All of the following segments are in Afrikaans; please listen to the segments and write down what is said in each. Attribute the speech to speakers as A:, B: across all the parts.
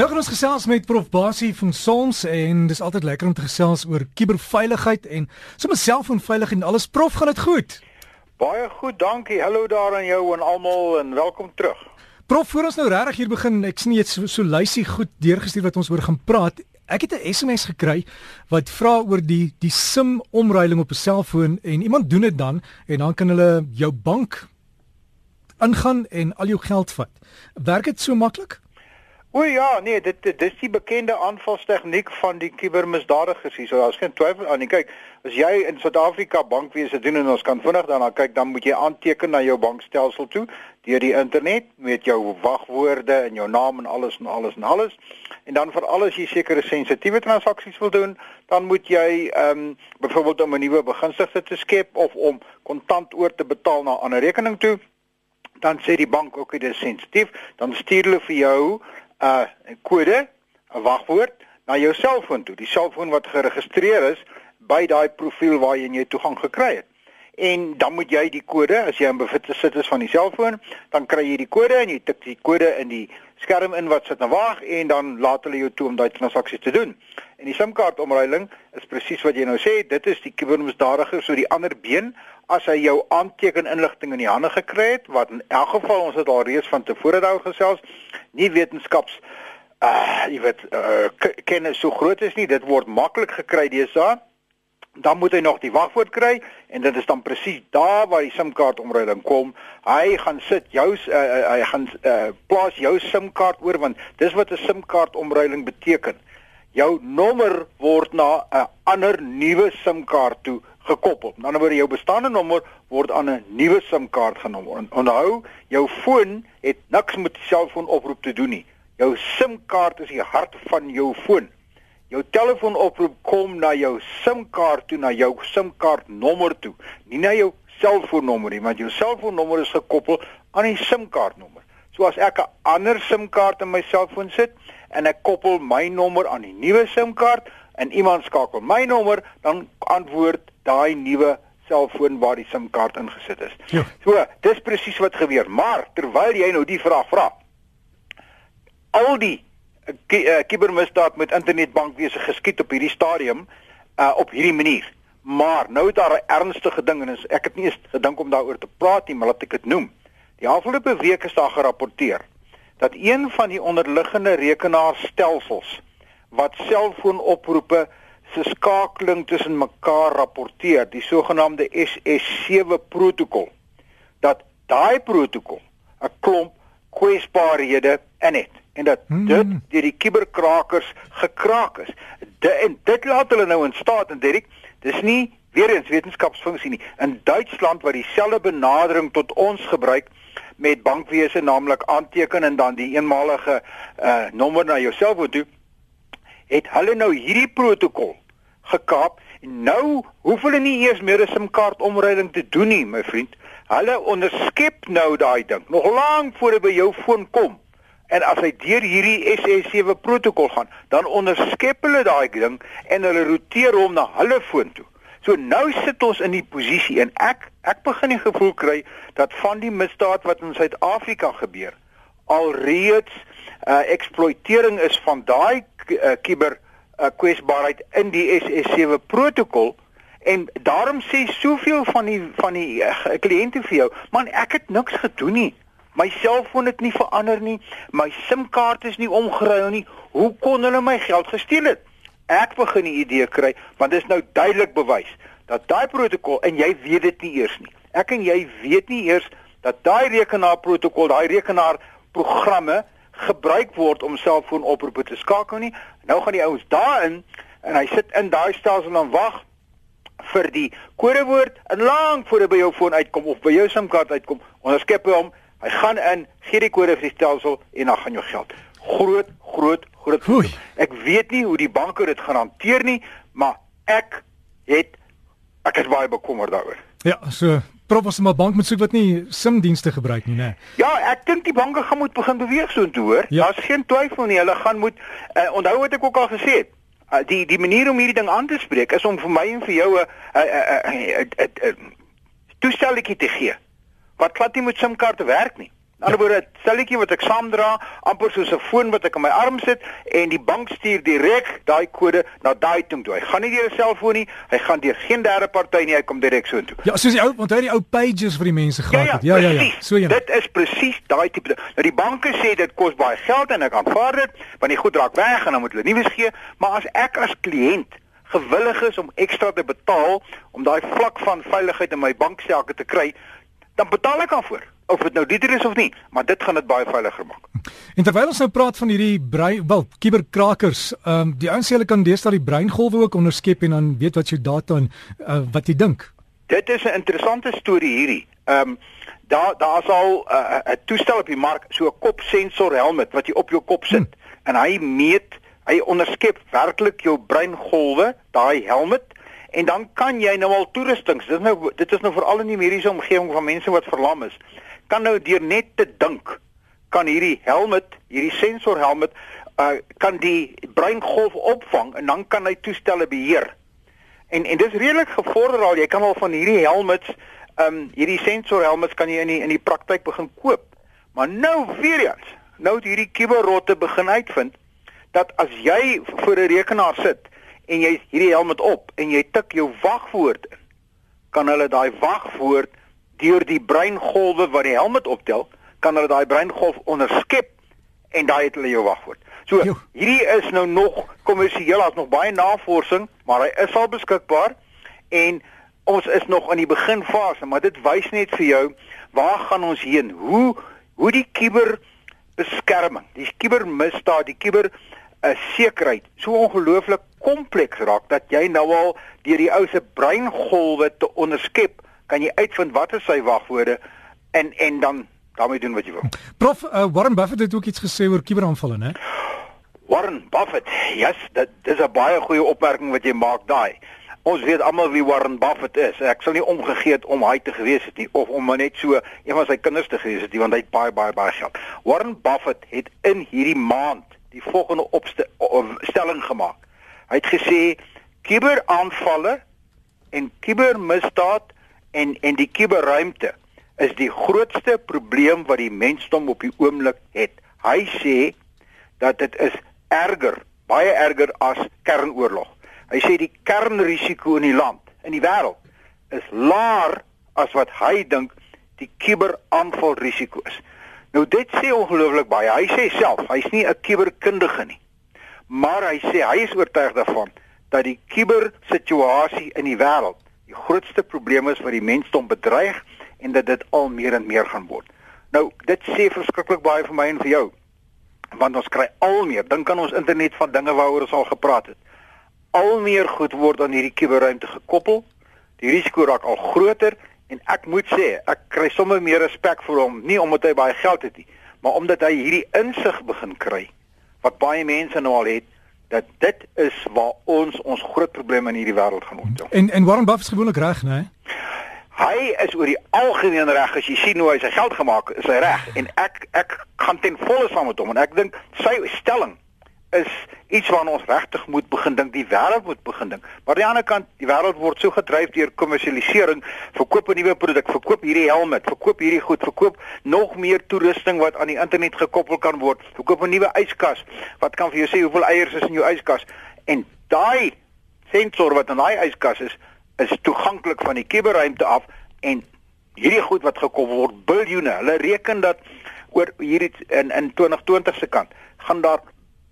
A: Nou gaan ons gesels met Prof Basie van Sons en dis altyd lekker om te gesels oor kuberveiligheid en sommer selfoonveiligheid en alles. Prof, gaan dit goed?
B: Baie goed, dankie. Hallo daar aan jou en almal en welkom terug.
A: Prof, voor ons nou regtig hier begin, ek sien jy het so, so lysie goed deurgestuur wat ons oor gaan praat. Ek het 'n SMS gekry wat vra oor die die SIM omruiling op 'n selfoon en iemand doen dit dan en dan kan hulle jou bank ingaan en al jou geld vat. Werk dit so maklik?
B: O ja, nee, dit dit is die bekende aanvalstegniek van die kubermisdadigers hier. So daar's geen twyfel aan nie. Kyk, as jy in Suid-Afrika bankwese doen en ons kan vinnig daarna kyk, dan moet jy aanteken na jou bankstelsel toe deur die internet met jou wagwoorde en jou naam en alles en alles en alles. En dan vir alles jy sekere sensitiewe transaksies wil doen, dan moet jy ehm um, byvoorbeeld om 'n nuwe begunstigde te skep of om kontant oor te betaal na 'n ander rekening toe, dan sê die bank ook dit is sensitief, dan stuur hulle vir jou uh, kode, 'n wagwoord na jou selfoon toe, die selfoon wat geregistreer is by daai profiel waar jy jou toegang gekry het. En dan moet jy die kode, as jy in besit is van die selfoon, dan kry jy die kode en jy tik die kode in die skerm in wat sit en wag en dan laat hulle jou toe om daai transaksies te doen. En die SIM-kaart omruiling is presies wat jy nou sê, dit is die kubermisdadiger so die ander been as hy jou aanteken inligting in die hande gekry het wat in elk geval ons het al reeds van tevore daar gesels, nie wetenskaps uh jy weet uh, kennis so groot is nie, dit word maklik gekry deesdae dan moet hy nog die wagwoord kry en dit is dan presies daar waar die SIM-kaart omruiling kom. Hy gaan sit jou uh, hy gaan uh, plaas jou SIM-kaart oor want dis wat 'n SIM-kaart omruiling beteken. Jou nommer word na 'n ander nuwe SIM-kaart toe gekoppel. Aan die ander woorde jou bestaande nommer word aan 'n nuwe SIM-kaart genoem. Onthou, jou foon het niks met selfoonoproep te doen nie. Jou SIM-kaart is die hart van jou foon. Jou telefoonoproep kom na jou SIM-kaart toe, na jou SIM-kaart nommer toe, nie na jou selfoonnommer nie, want jou selfoonnommer is gekoppel aan die SIM-kaart nommer. So as ek 'n ander SIM-kaart in my selfoon sit en ek koppel my nommer aan die nuwe SIM-kaart en iemand skakel my nommer, dan antwoord daai nuwe selfoon waar die SIM-kaart ingesit is. Ja. So, dis presies wat gebeur, maar terwyl jy nou die vraag vra, al die kibermisdaad eh, met internetbankwese geskied op hierdie stadium uh op hierdie manier. Maar nou het daar 'n ernstige ding en ek het nie eens gedink om daaroor te praat nie, maar laat ek dit noem. Die afgelope week is daar gerapporteer dat een van die onderliggende rekenaarstelsels wat selfoonoproepe se skakeling tussen mekaar rapporteer, die sogenaamde SS7 protokol, dat daai protokol 'n klomp kwesbaarhede in het en dat hmm. dit deur die kuberkrakers gekraak is. De, en dit laat hulle nou in staat en Dirk, dis nie weer eens wetenskapsfunksie nie. In Duitsland waar dieselfde benadering tot ons gebruik met bankwese naamlik aanteken en dan die eenmalige uh nommer na jou selfoon toe, het hulle nou hierdie protokol gekaap en nou hoef hulle nie eers meer 'n SIM-kaart omruiling te doen nie, my vriend. Hulle onderskep nou daai ding nog lank voor dit by jou foon kom. En as hy deur hierdie SS7 protokol gaan, dan onderskep hulle daai ding en hulle roteer hom na hulle foon toe. So nou sit ons in die posisie en ek ek begin die gevoel kry dat van die misdaad wat in Suid-Afrika gebeur alreeds uh eksploitering is van daai uh, kiber uh, kwesbaarheid in die SS7 protokol en daarom sê soveel van die van die uh, kliënte vir jou man ek het niks gedoen nie My selfoon het nie verander nie. My SIM-kaart is nie omgeruil nie. Hoe kon hulle my geld gesteel het? Ek begin 'n idee kry want dit is nou duidelik bewys dat daai protokol en jy weet dit nie eers nie. Ek en jy weet nie eers dat daai rekenaarprotokol, daai rekenaarprogramme gebruik word om selfoonoproepe te skakel nie. Nou gaan die ouens daarin en hy sit in daai stelsel en wag vir die kodewoord en lank voor hy by jou foon uitkom of by jou SIM-kaart uitkom, onderskep hy hom Hy gaan in, gee die kode vir die stelsel en dan gaan jou geld. Groot, groot, groot. Oei. Ek weet nie hoe die banke dit gaan hanteer nie, maar ek het ek is baie bekommerd daaroor.
A: Ja, so Probeer maar bank moet soek wat nie SIM-dienste gebruik nie, né?
B: Ja, ek dink die banke gaan moet begin beweeg so intoe, hoor. Ja. Daar's geen twyfel nie, hulle gaan moet uh, onthou wat ek ook al gesê het. Uh, die die manier om hierdie ding aan te spreek is om vir my en vir jou 'n 'n 'n toestelletjie te gee wat glad nie met SIM-kaarte werk nie. In ander woorde, 'n stelletjie wat ek saamdra, amper soos 'n foon wat ek in my arm sit en die bank stuur direk daai kode na daai toe toe. Hy gaan nie deur 'n selfoon nie, hy gaan deur geen derde party nie, hy kom direk so intoe.
A: Ja, soos die ou, onthou die ou pages vir die mense gehad
B: ja,
A: het. Ja, ja, ja.
B: precies.
A: So ja.
B: Dit is presies daai tipe. Nou die banke sê dit kos baie geld en ek aanvaar dit, want die goed raak weg en dan moet hulle nuus gee, maar as ek as kliënt gewillig is om ekstra te betaal om daai vlak van veiligheid in my banksaake te kry, dan betaal ek daarvoor. Of dit nou dit is of nie, maar dit gaan dit baie veiliger maak.
A: En terwyl ons nou praat van hierdie brein, wel, kuberkrakers, ehm um, die ouens sê hulle kan deesdae die breingolwe ook onderskep en dan weet wat jou data en uh, wat jy dink.
B: Dit is 'n interessante storie hierdie. Ehm um, daar daar's al 'n uh, 'n toestel op die mark, so 'n kopsensor helmet wat jy op jou kop sit hmm. en hy meet, hy onderskep werklik jou breingolwe, daai helmet en dan kan jy nou al toerustings. Dit is nou dit is nou veral in die mediese omgewing van mense wat verlam is. Kan nou deur net te dink kan hierdie helmet, hierdie sensor helmet uh kan die breingolf opvang en dan kan hy toestelle beheer. En en dis redelik gevorder al. Jy kan al van hierdie helmets, ehm um, hierdie sensor helmets kan jy in die in die praktyk begin koop. Maar nou weer eens, nou het hierdie kuberrotte begin uitvind dat as jy voor 'n rekenaar sit en jy hierdie helmet op en jy tik jou wagwoord in, kan hulle daai wagwoord deur die breingolwe wat die helmet optel, kan hulle daai breingolf onderskep en daai het hulle jou wagwoord. So,
A: Jo.
B: hierdie is nou nog kommersieel, daar's nog baie navorsing, maar hy is al beskikbaar en ons is nog in die beginfase, maar dit wys net vir jou waar gaan ons heen? Hoe hoe die kuber beskerming, die kubermisdaad, die kuber uh, sekerheid so ongelooflik kompleks raak dat jy nou al deur die ou se breingolwe te onderskep, kan jy uitvind wat is sy wagwoorde en en dan daarmee doen wat jy wil.
A: Prof uh, Warren Buffett het ook iets gesê oor kuberaanvalle, né?
B: Warren Buffett. Ja, yes, dit dis 'n baie goeie opmerking wat jy maak daai. Ons weet almal wie Warren Buffett is. Ek sou nie omgegee het om hy te gewees het nie of om maar net so een van sy kinders te gewees het nie want hy het baie baie baie geld. Warren Buffett het in hierdie maand die volgende opstelling gemaak. Hy het gesê kuberaanvalle en kubermisdaad en en die kuberruimte is die grootste probleem wat die mensdom op die oomblik het. Hy sê dat dit is erger, baie erger as kernoorlog. Hy sê die kernrisiko in die land, in die wêreld is laer as wat hy dink die kuberaanvalrisiko is. Nou dit sê ongelooflik baie. Hy sê self, hy's nie 'n kuberkundige nie. Maar hy sê hy is oortuig daarvan dat die kubersituasie in die wêreld die grootste probleem is wat die mensdom bedreig en dat dit al meer en meer gaan word. Nou, dit sê verskriklik baie vir my en vir jou. Want ons kry al meer, dink aan ons internet van dinge waaroor ons al gepraat het. Al meer goed word aan hierdie kuberruimte gekoppel. Die risiko raak al groter en ek moet sê, ek kry sommer meer respek vir hom, nie omdat hy baie geld het nie, maar omdat hy hierdie insig begin kry wat baie mense nou al het dat dit is waar ons ons groot probleme in hierdie wêreld gaan optel.
A: En en Warren Buffett is gewoonlik reg, né?
B: Hy is oor die algemeen reg as jy sien hoe hy sy geld gemaak het, is hy reg en ek ek gaan ten volle saam met hom en ek dink sy stelling is iets waarna ons regtig moet begin dink, die wêreld moet begin dink. Maar aan die ander kant, die wêreld word so gedryf deur kommersialisering, verkoop 'n nuwe produk, verkoop hierdie helmet, verkoop hierdie goed, verkoop nog meer toerusting wat aan die internet gekoppel kan word, verkoop 'n nuwe yskas wat kan vir jou sê hoeveel eiers is in jou yskas en daai sensor wat in daai yskas is, is toeganklik van die kuberruimte af en hierdie goed wat gekoppel word biljoene. Hulle reken dat oor hierdie in in 2020 se kant gaan daar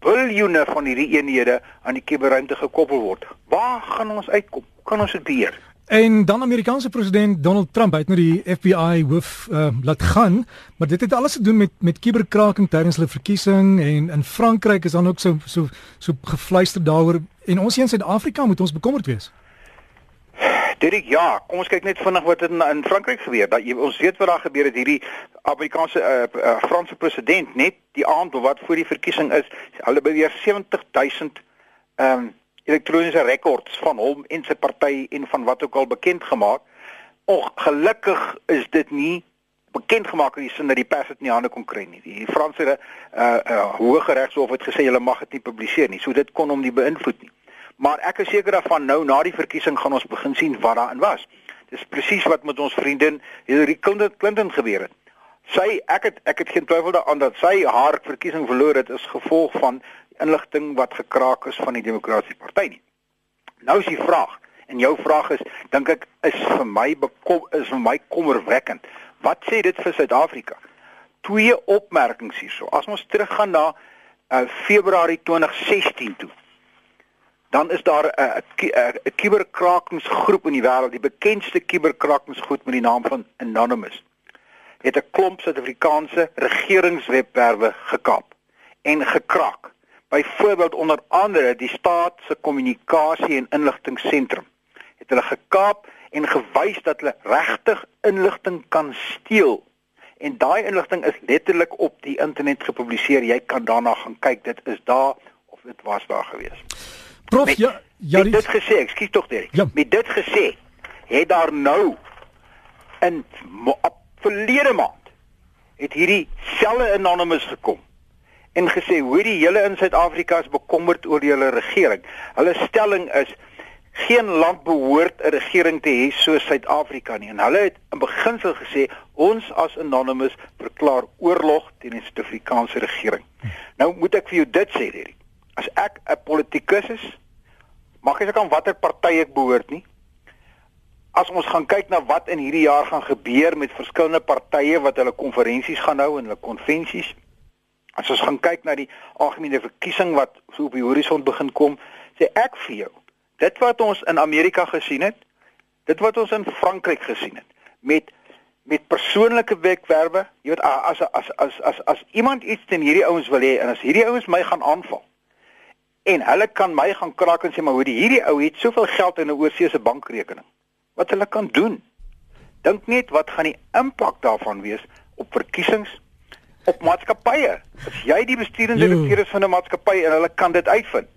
B: biljoene van hierdie eenhede aan die kuberruimte gekoppel word. Waar gaan ons uitkom? Hoe kan ons dit beheer?
A: En dan Amerikaanse president Donald Trump het nou die FBI hoof uh, laat gaan, maar dit het alles te doen met met kuberkraking tydens hulle verkiesing en in Frankryk is dan ook so so so gefluister daaroor en ons hier in Suid-Afrika moet ons bekommerd wees.
B: Dirk, ja, kom ons kyk net vinnig wat in in Frankryk gebeur. Dat jy ons weet wat daar gebeur het hierdie Amerikaanse uh, uh, Franse president net die aand wat voor die verkiesing is, hulle beweer 70000 ehm um, elektroniese rekords van hom en sy party en van wat ook al bekend gemaak. Ongelukkig is dit nie bekend gemaak in die sin dat die pers dit nie hande kon kry nie. Die Franse uh, uh, hoë regshof het gesê hulle mag dit nie publiseer nie. So dit kon hom nie beïnvloed nie. Maar ek is seker daarvan nou na die verkiesing gaan ons begin sien wat daarin was. Dis presies wat met ons vriendin Hillary Clinton gebeur het. Sy ek het ek het geen twyfel daaraan dat sy haar verkiesing verloor het as gevolg van inligting wat gekraak is van die Demokratiese Party nie. Nou is die vraag en jou vraag is dink ek is vir my bekom is vir my kommerwekkend. Wat sê dit vir Suid-Afrika? Twee opmerkings hierso. As ons teruggaan na uh, Februarie 2016 toe dan is daar 'n kuberkrakingsgroep in die wêreld, die bekendste kuberkrakingsgroep met die naam van Anonymous. Het 'n klomp Suid-Afrikaanse regeringswebwerwe gekap en gekraak. Byvoorbeeld onder andere die staat se kommunikasie en inligtingseentrum. Het hulle gekaap en gewys dat hulle regtig inligting kan steel. En daai inligting is letterlik op die internet gepubliseer. Jy kan daarna gaan kyk. Dit is daar of dit was daar gewees.
A: Prof, met, ja, ja,
B: met dit gesê, ekskuus tog Derek. Ja. Met dit gesê, het daar nou in verlede maand het hierdie selle anonymous gekom en gesê hoe die hele in Suid-Afrika is bekommerd oor hele regering. Hulle stelling is geen land behoort 'n regering te hê soos Suid-Afrika nie. En hulle het in beginsel gesê ons as anonymous verklaar oorlog teen die Suid-Afrikaanse regering. Nou moet ek vir jou dit sê, Derek as ek 'n politikus is, mag ek aan watter party ek behoort nie. As ons gaan kyk na wat in hierdie jaar gaan gebeur met verskillende partye wat hulle konferensies gaan hou en hulle konvensies. As ons gaan kyk na die algemene verkiesing wat so op die horison begin kom, sê ek vir jou, dit wat ons in Amerika gesien het, dit wat ons in Frankryk gesien het met met persoonlike webwerwe, jy weet as as as as as iemand iets teen hierdie ouens wil hê en as hierdie ouens my gaan aanval, en hulle kan my gaan kraak en sê maar die hierdie ou het soveel geld in 'n oorseese bankrekening. Wat hulle kan doen. Dink net wat gaan die impak daarvan wees op verkiesings op maatskappye. As jy die besturende direkteur is van 'n maatskappy en hulle kan dit uitvind.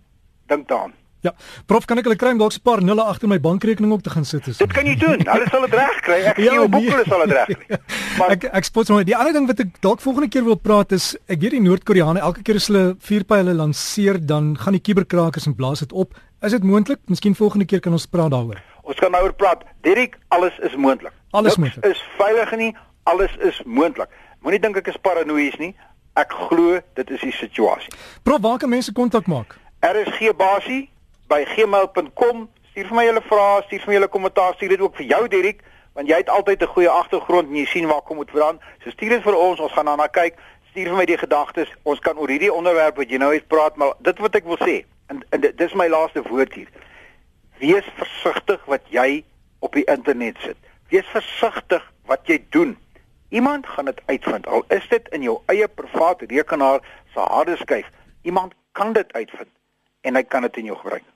B: Dink daaraan.
A: Ja, prof kan ek hulle kry om dalk 'n paar nulle agter my bankrekening op te gaan sit.
B: Dit kan jy doen. Hulle sal dit reg kry. Ek ja, gee jou boek hulle sal dit reg kry.
A: Maar ek ek spot nou die ander ding wat ek dalk volgende keer wil praat is ek weet die Noord-Koreane elke keer as hulle vuurpyle lanseer dan gaan die kuberkrakers en blaas dit op. Is dit moontlik? Miskien volgende keer kan ons praat daaroor.
B: Ons kan daaroor praat. Dirk, alles is moontlik.
A: Alles moontlik.
B: Is veilig nie. Alles is moontlik. Moenie dink ek is paranoïes nie. Ek glo dit is die situasie.
A: Prof, waar kan mense kontak maak?
B: RSG basie by gmail.com. Stuur vir my julle vrae, stuur vir my julle kommentaar, stuur dit ook vir jou Dirk, want jy het altyd 'n goeie agtergrond en jy sien waar kom dit vandaan. So stuur dit vir ons, ons gaan daarna kyk. Stuur vir my die gedagtes. Ons kan oor hierdie onderwerp wat jy nou het praat, maar dit wat ek wil sê en, en dit is my laaste woord hier. Wees versigtig wat jy op die internet sit. Wees versigtig wat jy doen. Iemand gaan dit uitvind. Al is dit in jou eie private rekenaar se harde skyf. Iemand kan dit uitvind en hy kan dit in jou gebruik.